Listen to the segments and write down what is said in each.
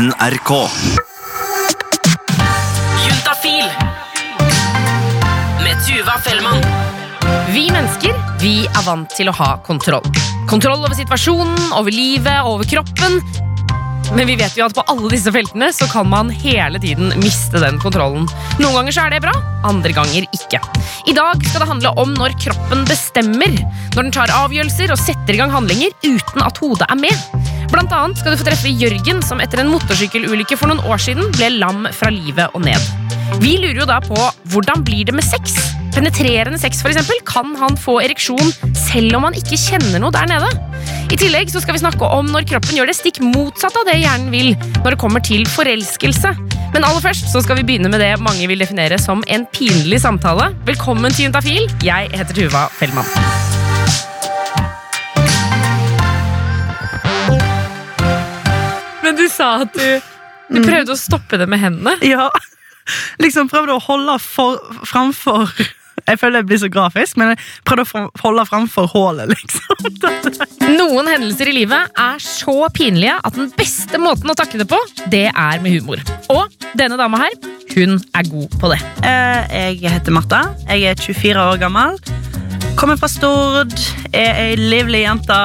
NRK. Juntafil med Tuva Fellmann. Vi mennesker vi er vant til å ha kontroll. Kontroll over situasjonen, over livet, over kroppen. Men vi vet jo at på alle disse feltene så kan man hele tiden miste den kontrollen. Noen ganger så er det bra, andre ganger ikke. I dag skal det handle om når kroppen bestemmer. Når den tar avgjørelser og setter i gang handlinger uten at hodet er med. Blant annet skal du få treffe Jørgen, som etter en motorsykkelulykke for noen år siden ble lam fra livet og ned. Vi lurer jo da på hvordan blir det med sex? Penetrerende sex for eksempel, kan han få ereksjon selv om han ikke kjenner noe der nede? I tillegg så skal vi snakke om når kroppen gjør det stikk motsatt av det hjernen vil når det kommer til forelskelse. Men aller først så skal vi begynne med det mange vil definere som en pinlig samtale. Velkommen til Juntafil. Jeg heter Tuva Fellmann. Du sa at du, du prøvde å stoppe det med hendene. Ja, liksom prøvde å holde for, framfor Jeg føler jeg blir så grafisk, men jeg prøvde å holde framfor hålet, liksom. Noen hendelser i livet er så pinlige at den beste måten å takle det på, det er med humor. Og denne dama her, hun er god på det. Eh, Jeg heter Martha. Jeg er 24 år gammel. Kommer fra Stord. Er ei livlig jente.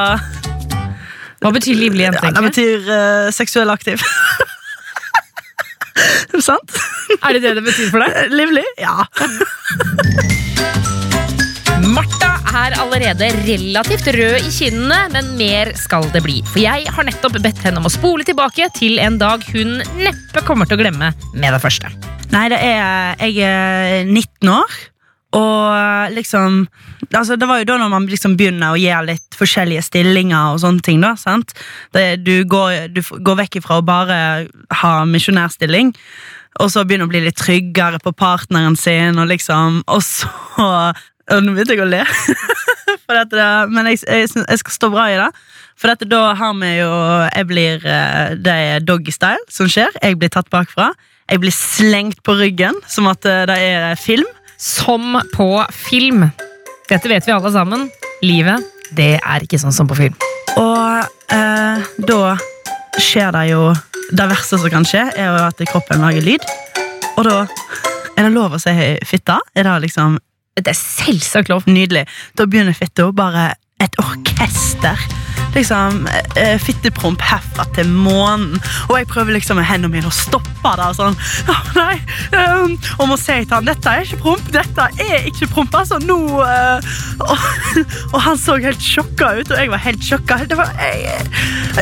Hva betyr livlig jente? Ja, det betyr uh, seksuell aktiv. Sant? Er det det det betyr for deg? Eh, Livlig? Ja. Martha er allerede relativt rød i kinnene, men mer skal det bli. For jeg har nettopp bedt henne om å spole tilbake til en dag hun neppe kommer til å glemme med det første. Nei, det er Jeg er 19 år, og liksom altså Det var jo da når man liksom begynner å gjøre litt forskjellige stillinger og sånne ting. da, sant? Det, du, går, du går vekk ifra å bare ha misjonærstilling, og så begynner å bli litt tryggere på partneren sin, og liksom Og så og Nå begynte jeg å le, dette, det- men jeg, jeg, jeg skal stå bra i det. For dette, da har vi jo Jeg blir eh, Det er doggystyle som skjer. Jeg blir tatt bakfra. Jeg blir slengt på ryggen som at eh, det er film. Som på film. Dette vet vi alle sammen. Livet, det er ikke sånn som på film. Og eh, da skjer det jo Det verste som kan skje, er jo at kroppen lager lyd. Og da er det lov å si fitta. Er det liksom Det er selvsagt lov. nydelig? Da begynner fitta bare et orkester. Liksom eh, Fittepromp herfra til månen. Og jeg prøver liksom med hendene mine å stoppe det. og Sånn, oh, nei, um, Og må si til han dette er ikke promp. Dette er ikke promp. altså nå uh, og, og han så helt sjokka ut, og jeg var helt sjokka. Det var, jeg,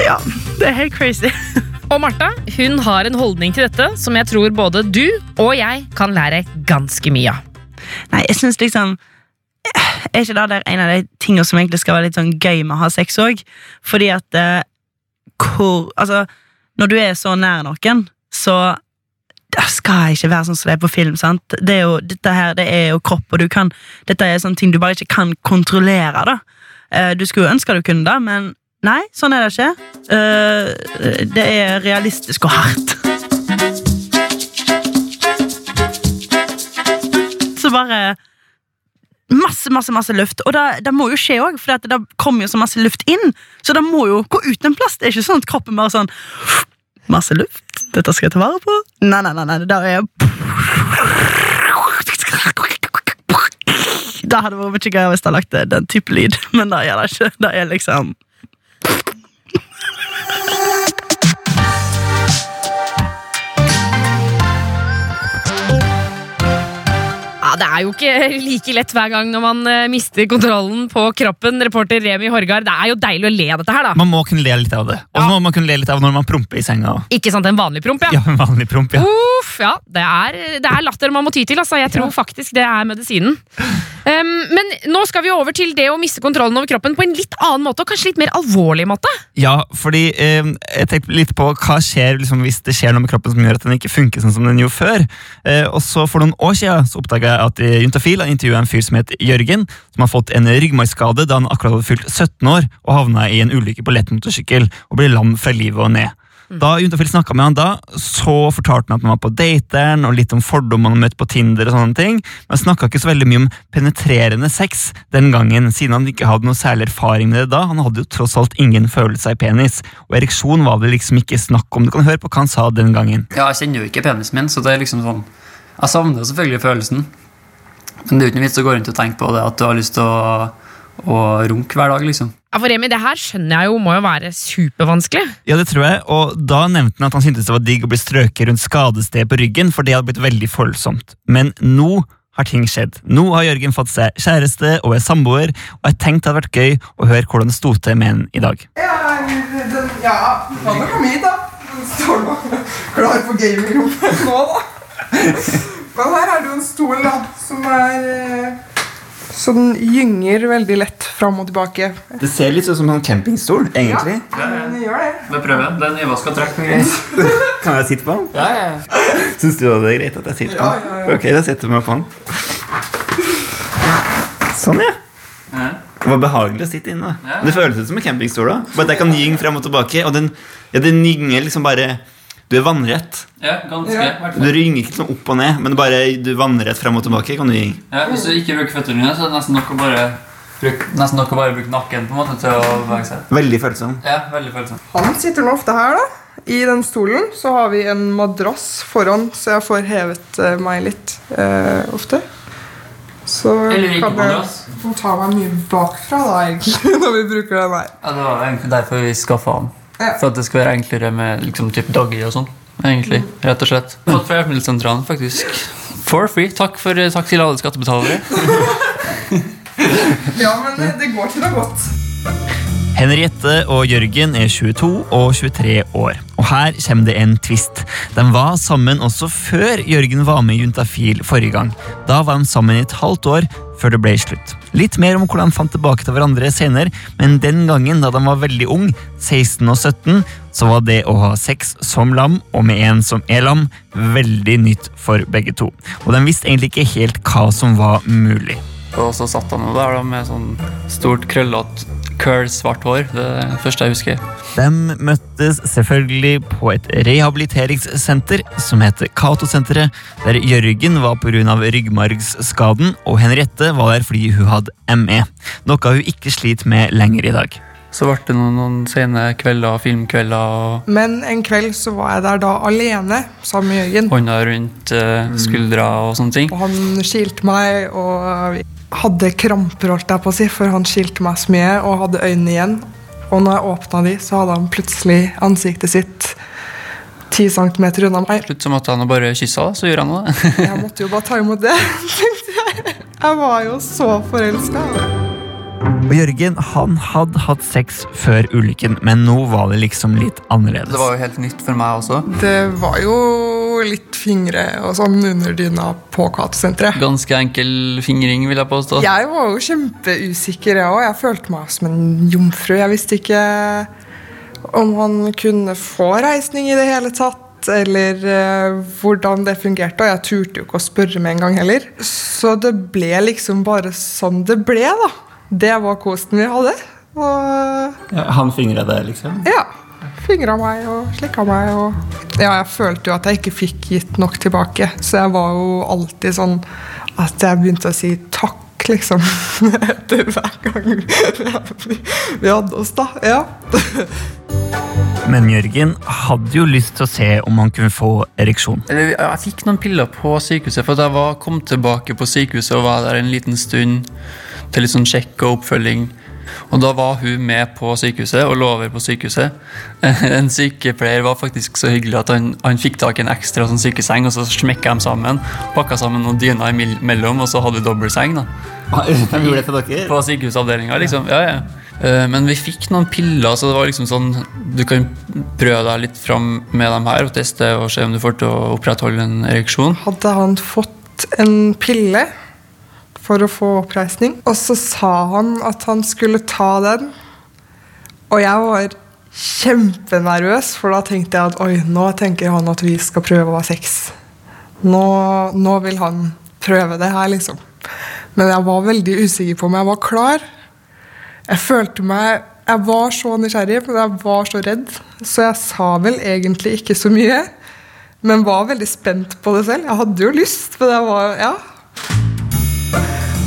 ja, det er helt crazy. Og Martha hun har en holdning til dette som jeg tror både du og jeg kan lære ganske mye av. Nei, jeg synes liksom Er ikke det der en av de tingene som egentlig skal være litt sånn gøy med å ha sex òg? Fordi at eh, hvor Altså, når du er så nær noen, så det skal ikke være sånn som det er på film. sant? Det er jo, dette her, det er jo kropp, og du kan, dette er sånne ting du bare ikke kan kontrollere. da. Eh, du skulle jo ønske du kunne det, men nei, sånn er det ikke. Eh, det er realistisk og hardt. Så bare Masse, masse, masse luft. Og det, må jo skje òg, for det kommer jo så masse luft inn. Så det må jo gå ut en plass. Det er ikke sånn at kroppen bare sånn Masse luft. Dette skal jeg ta vare på. Nei, nei, nei. nei det er Det hadde vært mye gøyere hvis jeg lagt den type lyd, men det gjør det ikke. Det er liksom Ja, Det er jo ikke like lett hver gang når man eh, mister kontrollen på kroppen. Reporter Remi Horgard, det er jo deilig å le av dette her, da. Man må kunne le litt av det. Og så Ja. må man kunne le litt av når man promper i senga. Ikke sant, en vanlig promp, ja. Ja, en vanlig promp, ja. Uff, ja. Det er, det er latter man må ty til. Altså. Jeg tror faktisk det er medisinen. Um, men nå skal vi over til det å miste kontrollen over kroppen på en litt annen måte, og kanskje litt mer alvorlig måte. Ja, fordi eh, jeg tenkte litt på hva skjer liksom, hvis det skjer noe med kroppen som gjør at den ikke funker sånn som den gjorde før. Eh, og så For noen år siden så oppdaga jeg at eh, Juntafil har intervjua en fyr som het Jørgen, som har fått en ryggmargskade da han akkurat hadde fylt 17 år og havna i en ulykke på lettmotorsykkel og ble lam fra livet og ned. Da Juntafil snakka med han da, så fortalte han at han var på dateren, og litt om fordommer han møtte på Tinder. og sånne ting, Men han snakka ikke så veldig mye om penetrerende sex den gangen, siden han ikke hadde noe særlig erfaring med det da. Han hadde jo tross alt ingen følelse i penis, og ereksjon var det liksom ikke snakk om. Du kan høre på hva han sa den gangen. Ja, jeg kjenner jo ikke penisen min, så det er liksom sånn Jeg savner selvfølgelig følelsen. Men det er jo ikke noe vits å gå rundt og tenke på det at du har lyst til å, å runke hver dag, liksom. Ja, for Remi, det her skjønner jeg jo må jo være supervanskelig. Ja, det tror jeg, og da nevnte han at han syntes det var digg å bli strøket rundt skadestedet på ryggen, for det hadde blitt veldig følsomt. Men nå har ting skjedd. Nå har Jørgen fått seg kjæreste og er samboer, og jeg tenkte det hadde vært gøy å høre hvordan det sto til med henne i dag. Ja, den, ja, kan du komme hit, da? Den står nå klar for gamingrommet nå, da. Men her er det jo en stol, da, som er eh, Så den gynger veldig lett fram og tilbake. Det ser litt ut som en campingstol, egentlig. Ja, Den gjør det. Vi prøver. Det er nyvaska trekk og. Kan jeg sitte på den? Ja, ja. Syns du det er greit at jeg sitter på den? ja, ja. ja. Ok, da setter jeg meg på den. Sånn, ja. ja. Det var behagelig å sitte inne. Ja. Det føles ut som en campingstol. da Bare at jeg kan gynge frem og tilbake. Og den, ja, den gynger liksom bare Du er vannrett. ja ganske. Ja. Du ringer ikke sånn opp og ned, men bare du vannrett frem og tilbake. kan du ringe. Ja, hvis du ikke bruker føttene dine, så er det nesten nok å bare bruke, nesten nok å bare bruke nakken på en måte til å bevege seg. Veldig følsom. Ja, veldig følsom. Han sitter nå ofte her, da. I den stolen så har vi en madrass foran, så jeg får hevet eh, meg litt eh, ofte. Så Eller ikke kan jeg tar ta meg mye bakfra, da, egentlig, når vi bruker den her. Ja, Det var egentlig derfor vi skaffa den. Ja. For at det skal være enklere med liksom, type doggy og sånn. Egentlig, rett og slett. Fått fra hjelpemiddelsentralen, faktisk. For free. Takk, for, takk til alle skattebetalere. Ja, men eh, det går til noe godt. Henriette og Jørgen er 22 og 23 år. Og her kommer det en twist. De var sammen også før Jørgen var med i Juntafil forrige gang. Da var de sammen i et halvt år før det ble slutt. Litt mer om hvordan de fant tilbake til hverandre senere, men den gangen da de var veldig ung, 16 og 17, så var det å ha sex som lam og med en som er lam, veldig nytt for begge to. Og de visste egentlig ikke helt hva som var mulig. Og så satt han der da, med sånn stort, krøllete, curl svart hår. Det er det første jeg husker. De møttes selvfølgelig på et rehabiliteringssenter som heter Cato-senteret, der Jørgen var pga. ryggmargsskaden, og Henriette var der fordi hun hadde ME, noe hun ikke sliter med lenger i dag. Så ble det noen, noen sene kvelder, filmkvelder, og Men en kveld så var jeg der da alene sammen med Jørgen. hånda rundt eh, skuldra og sånne ting. Og han skilte meg, og vi hadde kramper, holdt jeg på å si, for han skilte meg så mye og hadde øynene igjen. Og når jeg åpna de, så hadde han plutselig ansiktet sitt ti centimeter unna meg. Slutt som at han bare kyssa, så gjorde han det. Jeg måtte jo bare ta imot det. Jeg var jo så forelska. Og Jørgen han hadde hatt sex før ulykken, men nå var det liksom litt annerledes. Det var jo helt nytt for meg også. Det var jo litt fingre og sånn under dyna på Cato-senteret. Ganske enkel fingring, vil jeg påstå. Jeg var jo kjempeusikker, jeg òg. Jeg følte meg som en jomfru. Jeg visste ikke om han kunne få reisning i det hele tatt, eller eh, hvordan det fungerte. Og jeg turte jo ikke å spørre med en gang heller. Så det ble liksom bare sånn det ble, da. Det var kosten vi hadde. Og Ja, han fingra deg, liksom? ja. Fingra meg og slikka meg. Og ja, jeg følte jo at jeg ikke fikk gitt nok tilbake. Så jeg var jo alltid sånn at jeg begynte å si takk, liksom. Etter hver gang vi, vi hadde oss, da. Ja. Men Jørgen hadde jo lyst til å se om han kunne få ereksjon. Jeg fikk noen piller på sykehuset, for jeg var, kom tilbake på sykehuset og var der en liten stund til litt sånn sjekk og oppfølging. Og da var hun med på sykehuset og lå over på sykehuset. En sykepleier var faktisk så hyggelig at han, han fikk tak i en ekstra sånn sykeseng, og så smekka de sammen. Pakka sammen noen dyner imellom, og så hadde vi dobbeltseng. da. På sykehusavdelinga, liksom. Ja, ja. Eh, Men vi fikk noen piller, så det var liksom sånn Du kan prøve deg litt fram med dem her og teste og se om du får til å opprettholde en ereksjon. Hadde han fått en pille for å få oppreisning, og så sa han at han skulle ta den. Og jeg var kjempenervøs, for da tenkte jeg at oi, nå tenker han at vi skal prøve å ha sex. Nå, nå vil han prøve det her, liksom. Men jeg var veldig usikker på om jeg var klar. Jeg følte meg jeg var så nysgjerrig, men jeg var så redd. Så jeg sa vel egentlig ikke så mye. Men var veldig spent på det selv. Jeg hadde jo lyst, men jeg var Ja.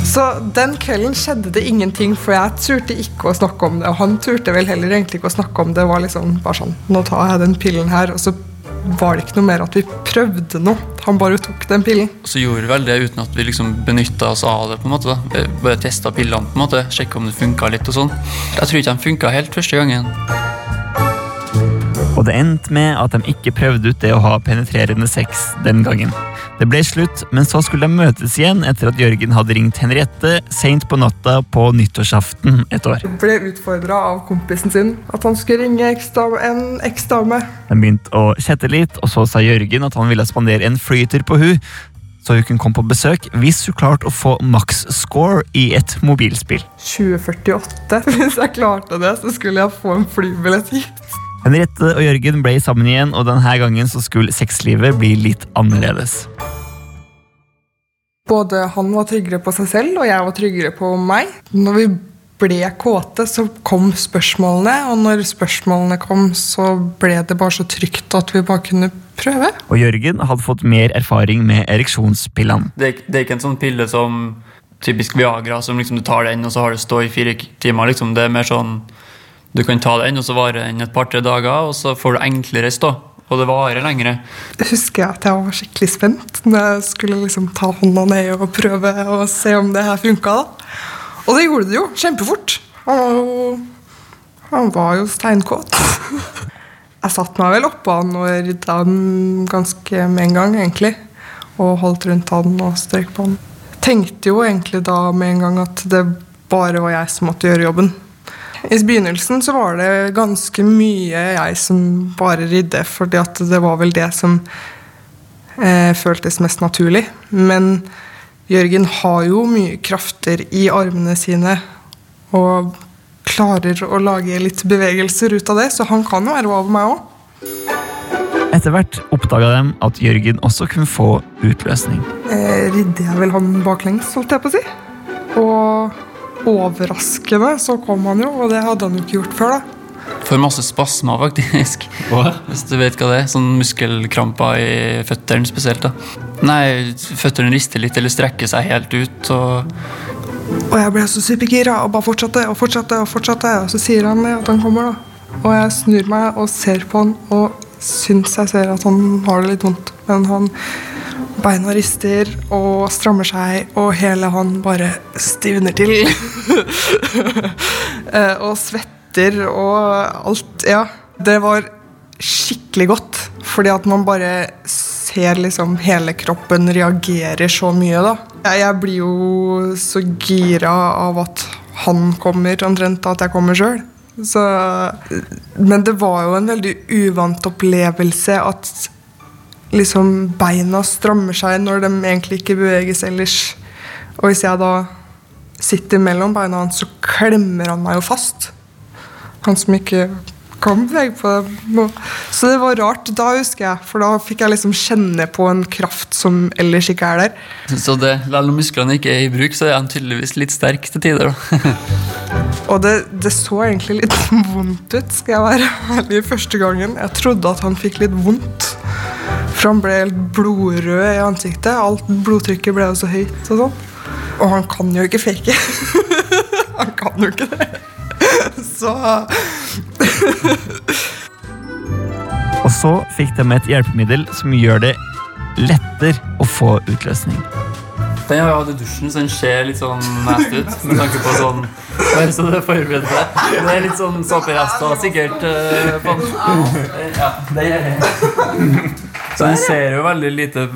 Så den kvelden skjedde det ingenting, for jeg turte ikke å snakke om det. Og han turte vel heller egentlig ikke å snakke om det. Det var liksom bare sånn Nå tar jeg den pillen her. Og så var det ikke noe mer at vi prøvde noe. Han bare tok den pillen. Og så gjorde vi vel det uten at vi liksom benytta oss av det. på en måte da. Vi Bare testa pillene, på en måte, sjekka om det funka litt. og sånn. Jeg tror ikke de funka helt første gangen. Og det endte med at de ikke prøvde ut det å ha penetrerende sex den gangen. Det ble slutt, men så skulle de møtes igjen etter at Jørgen hadde ringt Henriette seint på natta på nyttårsaften et år. Jeg Ble utfordra av kompisen sin at han skulle ringe en eksdame. De begynte å chatte litt, og så sa Jørgen at han ville spandere en flyter på hun, så hun kunne komme på besøk hvis hun klarte å få maks score i et mobilspill. 2048. Hvis jeg klarte det, så skulle jeg få en flybillett hit. Henriette og Jørgen ble sammen igjen, og denne gangen så skulle sexlivet bli litt annerledes. Både han var tryggere på seg selv, og jeg var tryggere på meg. Når vi ble kåte, så kom spørsmålene, og når spørsmålene kom, så ble det bare så trygt at vi bare kunne prøve. Og Jørgen hadde fått mer erfaring med ereksjonspillene. Det er, det er ikke en sånn pille som typisk Viagra, som liksom du tar den, og så har det stå i fire timer. liksom. Det er mer sånn du kan ta den, og så varer den et par-tre dager, og så får du enklere stå. Og det varer lengre. Jeg husker at jeg var skikkelig spent når jeg skulle liksom ta hånda ned og prøve å se om det her funka. Og det gjorde det jo kjempefort. Jo, han var jo steinkåt. Jeg satte meg vel oppå han og rydda han ganske med en gang, egentlig. Og holdt rundt han og strøk på han. Tenkte jo egentlig da med en gang at det bare var jeg som måtte gjøre jobben. I begynnelsen så var det ganske mye jeg som bare rydde, fordi at det var vel det som eh, føltes mest naturlig. Men Jørgen har jo mye krafter i armene sine og klarer å lage litt bevegelser ut av det, så han kan jo være over meg òg. Etter hvert oppdaga de at Jørgen også kunne få utløsning. Eh, ridde jeg vel han baklengs, holdt jeg på å si. Og overraskende så kom han jo, og det hadde han jo ikke gjort før. da. Får masse spasmer, faktisk. Hva? Hvis du vet hva det er. Sånn muskelkramper i føttene spesielt. da. Nei, føttene rister litt eller strekker seg helt ut. og Og jeg ble så supergira og bare fortsatte og fortsatte. Og fortsatte, og så sier han at han kommer. da. Og jeg snur meg og ser på han og syns jeg ser at han har det litt vondt. Men han beina rister og strammer seg, og hele han bare stivner til. Eh, og svetter og alt. Ja. Det var skikkelig godt, fordi at man bare ser liksom hele kroppen reagerer så mye, da. Jeg, blir jo så gira av at han kommer, omtrent at jeg kommer sjøl. Men det var jo en veldig uvant opplevelse at liksom beina strammer seg når de egentlig ikke beveges ellers. Og hvis jeg da sitter mellom beina hans, så klemmer han meg jo fast. Han som ikke kan bevege på dem. Så det var rart da, husker jeg. For da fikk jeg liksom kjenne på en kraft som ellers ikke er der. Så det, Selv om musklene ikke er i bruk, så er han tydeligvis litt sterk til tider. da. Og det, det så egentlig litt vondt ut, skal jeg være ærlig, første gangen. Jeg trodde at han fikk litt vondt. For han ble helt blodrød i ansiktet. Alt blodtrykket ble jo så høyt og sånn. Og han kan jo ikke fake. han kan jo ikke det. Så Og så fikk de et hjelpemiddel som gjør det lettere å få utløsning. Den har jeg hatt i dusjen, så den ser litt sånn nasty ut. Med tanke på sånn Bare så du er forberedt på det. Det er litt sånn såperester sikkert. Uh, på. Ja, det gjør jeg. Så den ser jo veldig lite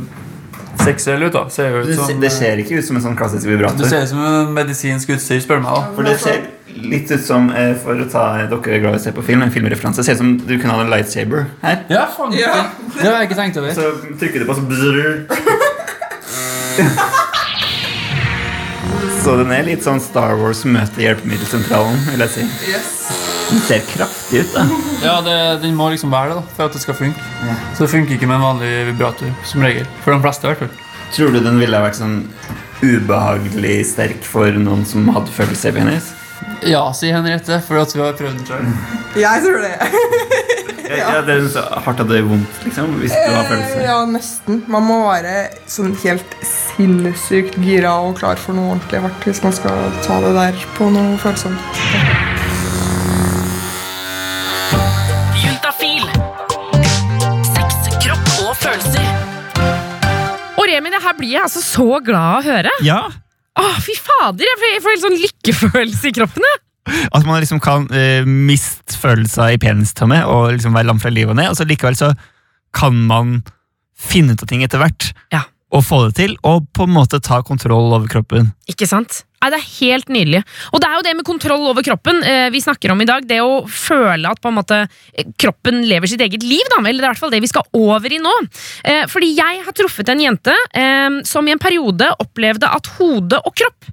seksuell ut, da. Ser ut som, ser ikke ut som en sånn klassisk du ser ut som en medisinsk utstyr, spør du meg. da For det ser litt ut som, eh, for å ta dere er glad i å se på film, en filmreferanse, ser ut som du kunne ha en lightsaber her. Ja, faen. Det har jeg ikke tenkt over. Så trykker du på så brrr. Så den er litt sånn Star Wars møter hjelpemiddelsentralen, vil jeg si. Den ser kraftig ut, da. Ja, det, Den må liksom være det da, for at det skal funke. Så det funker ikke med en vanlig vibrator, som regel. For de fleste, i hvert fall. Tror du den ville vært sånn ubehagelig sterk for noen som hadde følelser i penis? Ja, sier Henriette, for at vi har prøvd den sjøl. Jeg tror det. Ja, ja, det er så hardt at det gjør vondt, liksom, hvis du har følelser. Ja, nesten. Man må være sånn helt sinnssykt gira og klar for noe ordentlig hardt hvis man skal ta det der på noe følsomt. Og det her blir jeg altså så glad av å høre. Ja, Åh, fy fader, jeg får, jeg får helt sånn lykkefølelse i kroppen. jeg. At man liksom kan eh, miste følelser i penistommet og liksom være lam fra livet og ned, og så likevel så kan man finne ut av ting etter hvert. Ja. Og få det til, og på en måte ta kontroll over kroppen. Ikke sant? Nei, Det er helt nydelig. Og det er jo det med kontroll over kroppen eh, vi snakker om i dag. Det å føle at på en måte eh, kroppen lever sitt eget liv. da, Eller det er i hvert fall det vi skal over i nå. Eh, fordi jeg har truffet en jente eh, som i en periode opplevde at hode og kropp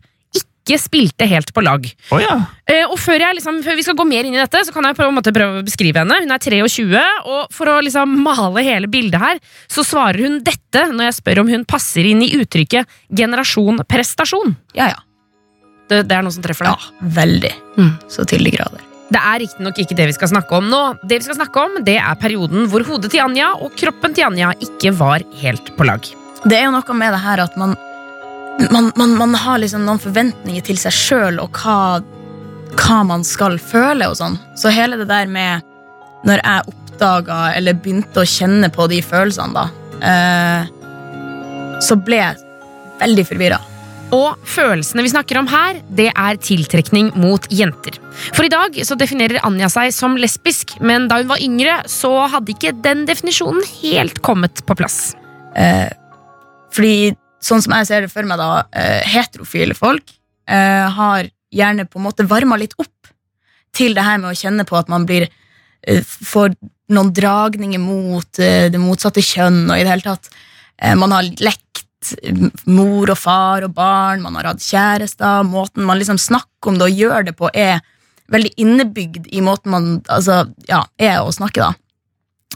ikke spilte helt på lag. Oh, ja. Eh, og før, jeg, liksom, før vi skal gå mer inn i dette, så kan jeg på en måte prøve å beskrive henne. Hun er 23, og for å liksom male hele bildet her, så svarer hun dette når jeg spør om hun passer inn i uttrykket 'generasjon prestasjon'. Ja, ja. Det, det er noe som treffer deg? Ja, veldig. Mm. Så til de grader. Det er riktignok ikke det vi skal snakke om nå. Det vi skal snakke om, det er perioden hvor hodet til Anja og kroppen til Anja ikke var helt på lag. Det er jo noe med det her at man Man, man, man har liksom noen forventninger til seg sjøl og hva, hva man skal føle og sånn. Så hele det der med Når jeg oppdaga eller begynte å kjenne på de følelsene, da, eh, så ble jeg veldig forvirra. Og følelsene vi snakker om her, det er tiltrekning mot jenter. For i dag så definerer Anja seg som lesbisk, men da hun var yngre, så hadde ikke den definisjonen helt kommet på plass. Eh, fordi sånn som jeg ser det for meg, da, eh, heterofile folk eh, har gjerne på en måte varma litt opp til det her med å kjenne på at man blir eh, får noen dragninger mot eh, det motsatte kjønn, og i det hele tatt eh, Man har lekt mor og far og barn, man har hatt kjærester. Måten man liksom snakker om det og gjør det på, er veldig innebygd i måten man altså, ja, er å snakke, da.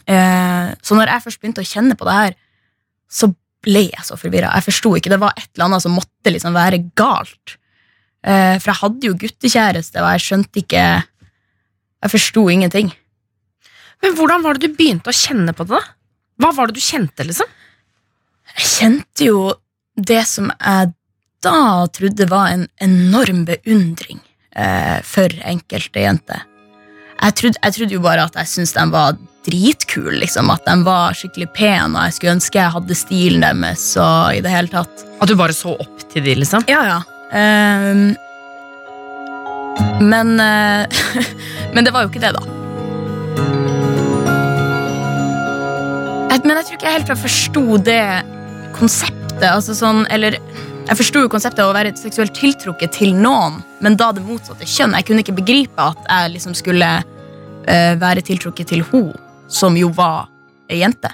Eh, så når jeg først begynte å kjenne på det her, så ble jeg så forvirra. Jeg forsto ikke. Det var et eller annet som måtte liksom være galt. Eh, for jeg hadde jo guttekjæreste, og jeg skjønte ikke Jeg forsto ingenting. Men hvordan var det du begynte å kjenne på det? da? Hva var det du kjente, liksom? Jeg kjente jo det som jeg da trodde var en enorm beundring eh, for enkelte jenter. Jeg jeg trodde jo bare at jeg syntes de var dritkule, liksom. At de var skikkelig pene, og jeg skulle ønske jeg hadde stilen deres. og i det hele tatt. At du bare så opp til de, liksom? Ja, ja. Um, men uh, Men det var jo ikke det, da. Men jeg tror ikke jeg helt forsto det konseptet. Altså sånn, eller Jeg forsto konseptet av å være seksuelt tiltrukket til noen, men da det motsatte kjønn. Jeg kunne ikke begripe at jeg liksom skulle uh, være tiltrukket til hun som jo var ei jente.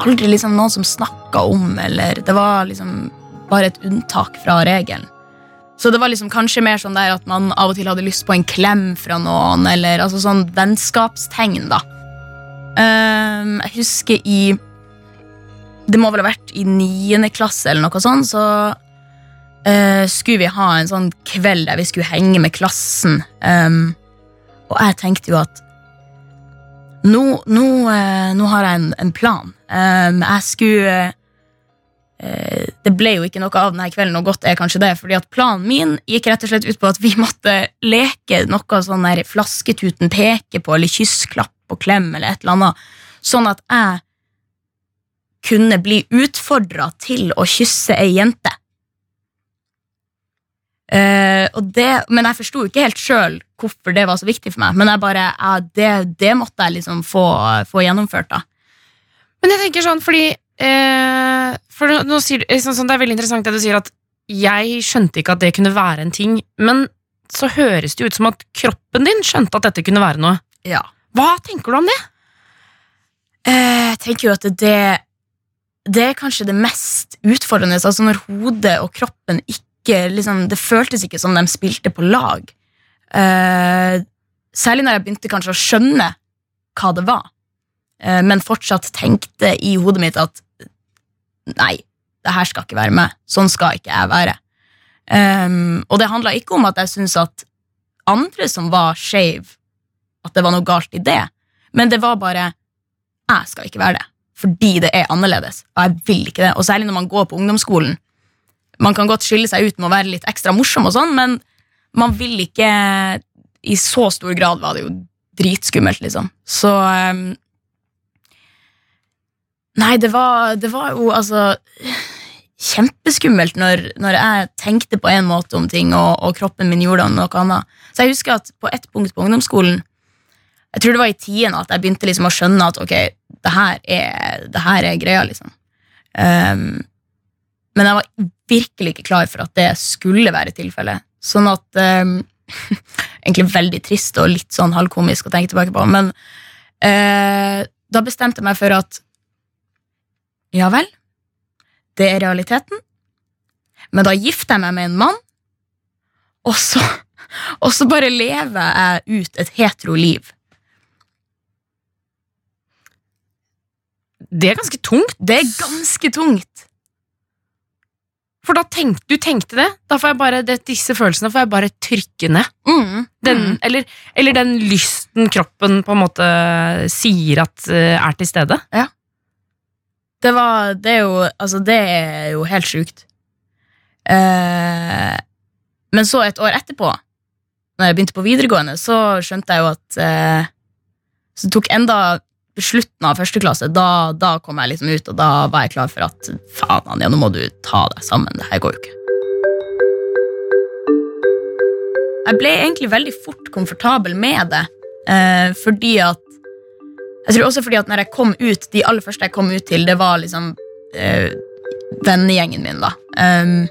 Aldri liksom noen som snakka om, eller Det var liksom bare et unntak fra regelen. Så det var liksom kanskje mer sånn der at man av og til hadde lyst på en klem fra noen, eller altså sånn vennskapstegn, da. Um, jeg husker i Det må vel ha vært i niende klasse eller noe sånt, så uh, skulle vi ha en sånn kveld der vi skulle henge med klassen. Um, og jeg tenkte jo at nå, nå, eh, nå har jeg en, en plan. Ehm, jeg skulle eh, Det ble jo ikke noe av denne kvelden, og godt er kanskje det, fordi at planen min gikk rett og slett ut på at vi måtte leke noe sånn der flasketuten peker på, eller kyssklapp og klem, eller et eller annet, sånn at jeg kunne bli utfordra til å kysse ei jente. Eh, og det, men jeg forsto ikke helt sjøl hvorfor det var så viktig for meg. Men jeg bare, ja, det, det måtte jeg liksom få, få gjennomført. da. Men jeg tenker sånn, fordi uh, for nå, nå sier, du- sånn, sånn, Det er veldig interessant det du sier, at jeg skjønte ikke at det kunne være en ting. Men så høres det ut som at kroppen din skjønte at dette kunne være noe. Ja. Hva tenker du om det? Eh, Jeg tenker jo at det, det er kanskje det mest utfordrende. Altså når hodet og kroppen ikke liksom, Det føltes ikke som de spilte på lag. Uh, særlig når jeg begynte kanskje å skjønne hva det var, uh, men fortsatt tenkte i hodet mitt at nei, det her skal ikke være meg. Sånn skal ikke jeg være. Um, og det handla ikke om at jeg syntes at andre som var skeive, at det var noe galt i det. Men det var bare Jeg skal ikke være det. Fordi det er annerledes. Og jeg vil ikke det. Og særlig når man går på ungdomsskolen. Man kan godt skille seg ut med å være litt ekstra morsom, og sånn, men man vil ikke I så stor grad var det jo dritskummelt, liksom. Så um, Nei, det var, det var jo altså kjempeskummelt når, når jeg tenkte på en måte om ting, og, og kroppen min gjorde noe annet. Så jeg husker at på et punkt på ungdomsskolen, jeg tror det var i tiende, at jeg begynte liksom å skjønne at ok, det her er, det her er greia, liksom. Um, men jeg var virkelig ikke klar for at det skulle være tilfellet. Sånn at ehm, Egentlig veldig trist og litt sånn halvkomisk å tenke tilbake på, men eh, da bestemte jeg meg for at ja vel, det er realiteten. Men da gifter jeg meg med en mann, og så, og så bare lever jeg ut et hetero liv. Det er ganske tungt. Det er ganske tungt. For da tenkte, du tenkte det. Da får jeg bare det, Disse følelsene får jeg bare trykke ned. Mm. Den, Mm. eller, eller den lysten kroppen på en måte sier at uh, er til stede. Ja. Det, var, det, er jo, altså, det er jo helt sjukt. Eh, men så et år etterpå, når jeg begynte på videregående, så skjønte jeg jo at eh, Så tok enda slutten av første klasse, da, da kom jeg liksom ut, og da var jeg klar for at faen, Anja, nå må du ta deg sammen. Det her går jo ikke. Jeg ble egentlig veldig fort komfortabel med det, eh, fordi at Jeg tror også fordi at når jeg kom ut, de aller første jeg kom ut til, det var liksom eh, vennegjengen min, da. Um,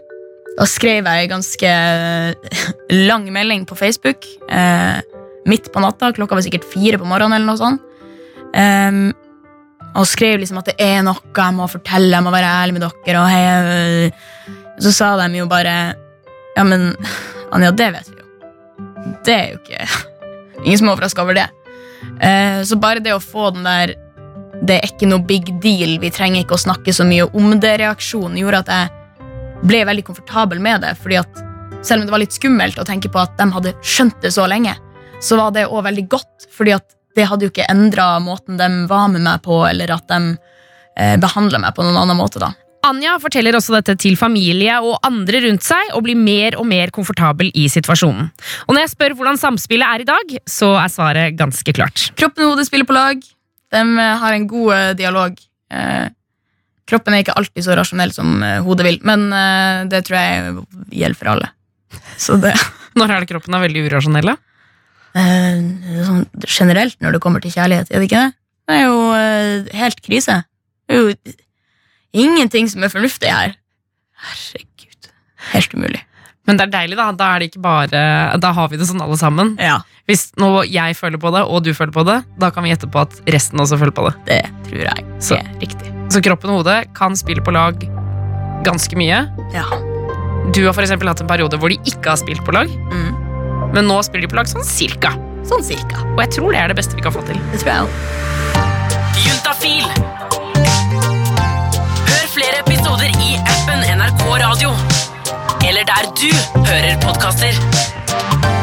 da skrev jeg en ganske lang melding på Facebook eh, midt på natta. Klokka var sikkert fire på morgenen. eller noe sånt. Um, og skrev liksom at det er noe jeg må fortelle, jeg må være ærlig med dere. Og hei. Så sa de jo bare Ja, men Anja, det vet vi jo. Det er jo ikke Ingen som er overraska over det. Uh, så bare det å få den der Det er ikke noe big deal, vi trenger ikke å snakke så mye om det-reaksjonen, gjorde at jeg ble veldig komfortabel med det. Fordi at selv om det var litt skummelt å tenke på at de hadde skjønt det så lenge, så var det òg veldig godt, fordi at det hadde jo ikke endra måten de var med meg på, eller at de eh, behandla meg på noen annen måte. da. Anja forteller også dette til familie og andre rundt seg, og blir mer og mer komfortabel i situasjonen. Og når jeg spør hvordan samspillet er i dag, så er svaret ganske klart. Kroppen og hodet spiller på lag. De eh, har en god eh, dialog. Eh, kroppen er ikke alltid så rasjonell som eh, hodet vil, men eh, det tror jeg gjelder for alle. Så det Når er det kroppen er veldig urasjonelle? Eh, sånn Generelt når det kommer til kjærlighet, er det ikke det? Det er jo eh, helt krise. Det er jo ingenting som er fornuftig her. Herregud. Helt umulig. Men det er deilig, da. Da, er det ikke bare, da har vi det sånn alle sammen. Ja, Hvis nå jeg føler på det, og du føler på det, da kan vi gjette på at resten også føler på det. det tror jeg Så. er riktig. Så kroppen og hodet kan spille på lag ganske mye. Ja. Du har for hatt en periode hvor de ikke har spilt på lag, Mm. Men nå spiller de på lag sånn cirka. Sånn cirka. Og jeg tror det er det beste vi kan få til. Det tror jeg også. Juntafil. Hør flere episoder i appen NRK Radio. Eller der du hører podkaster.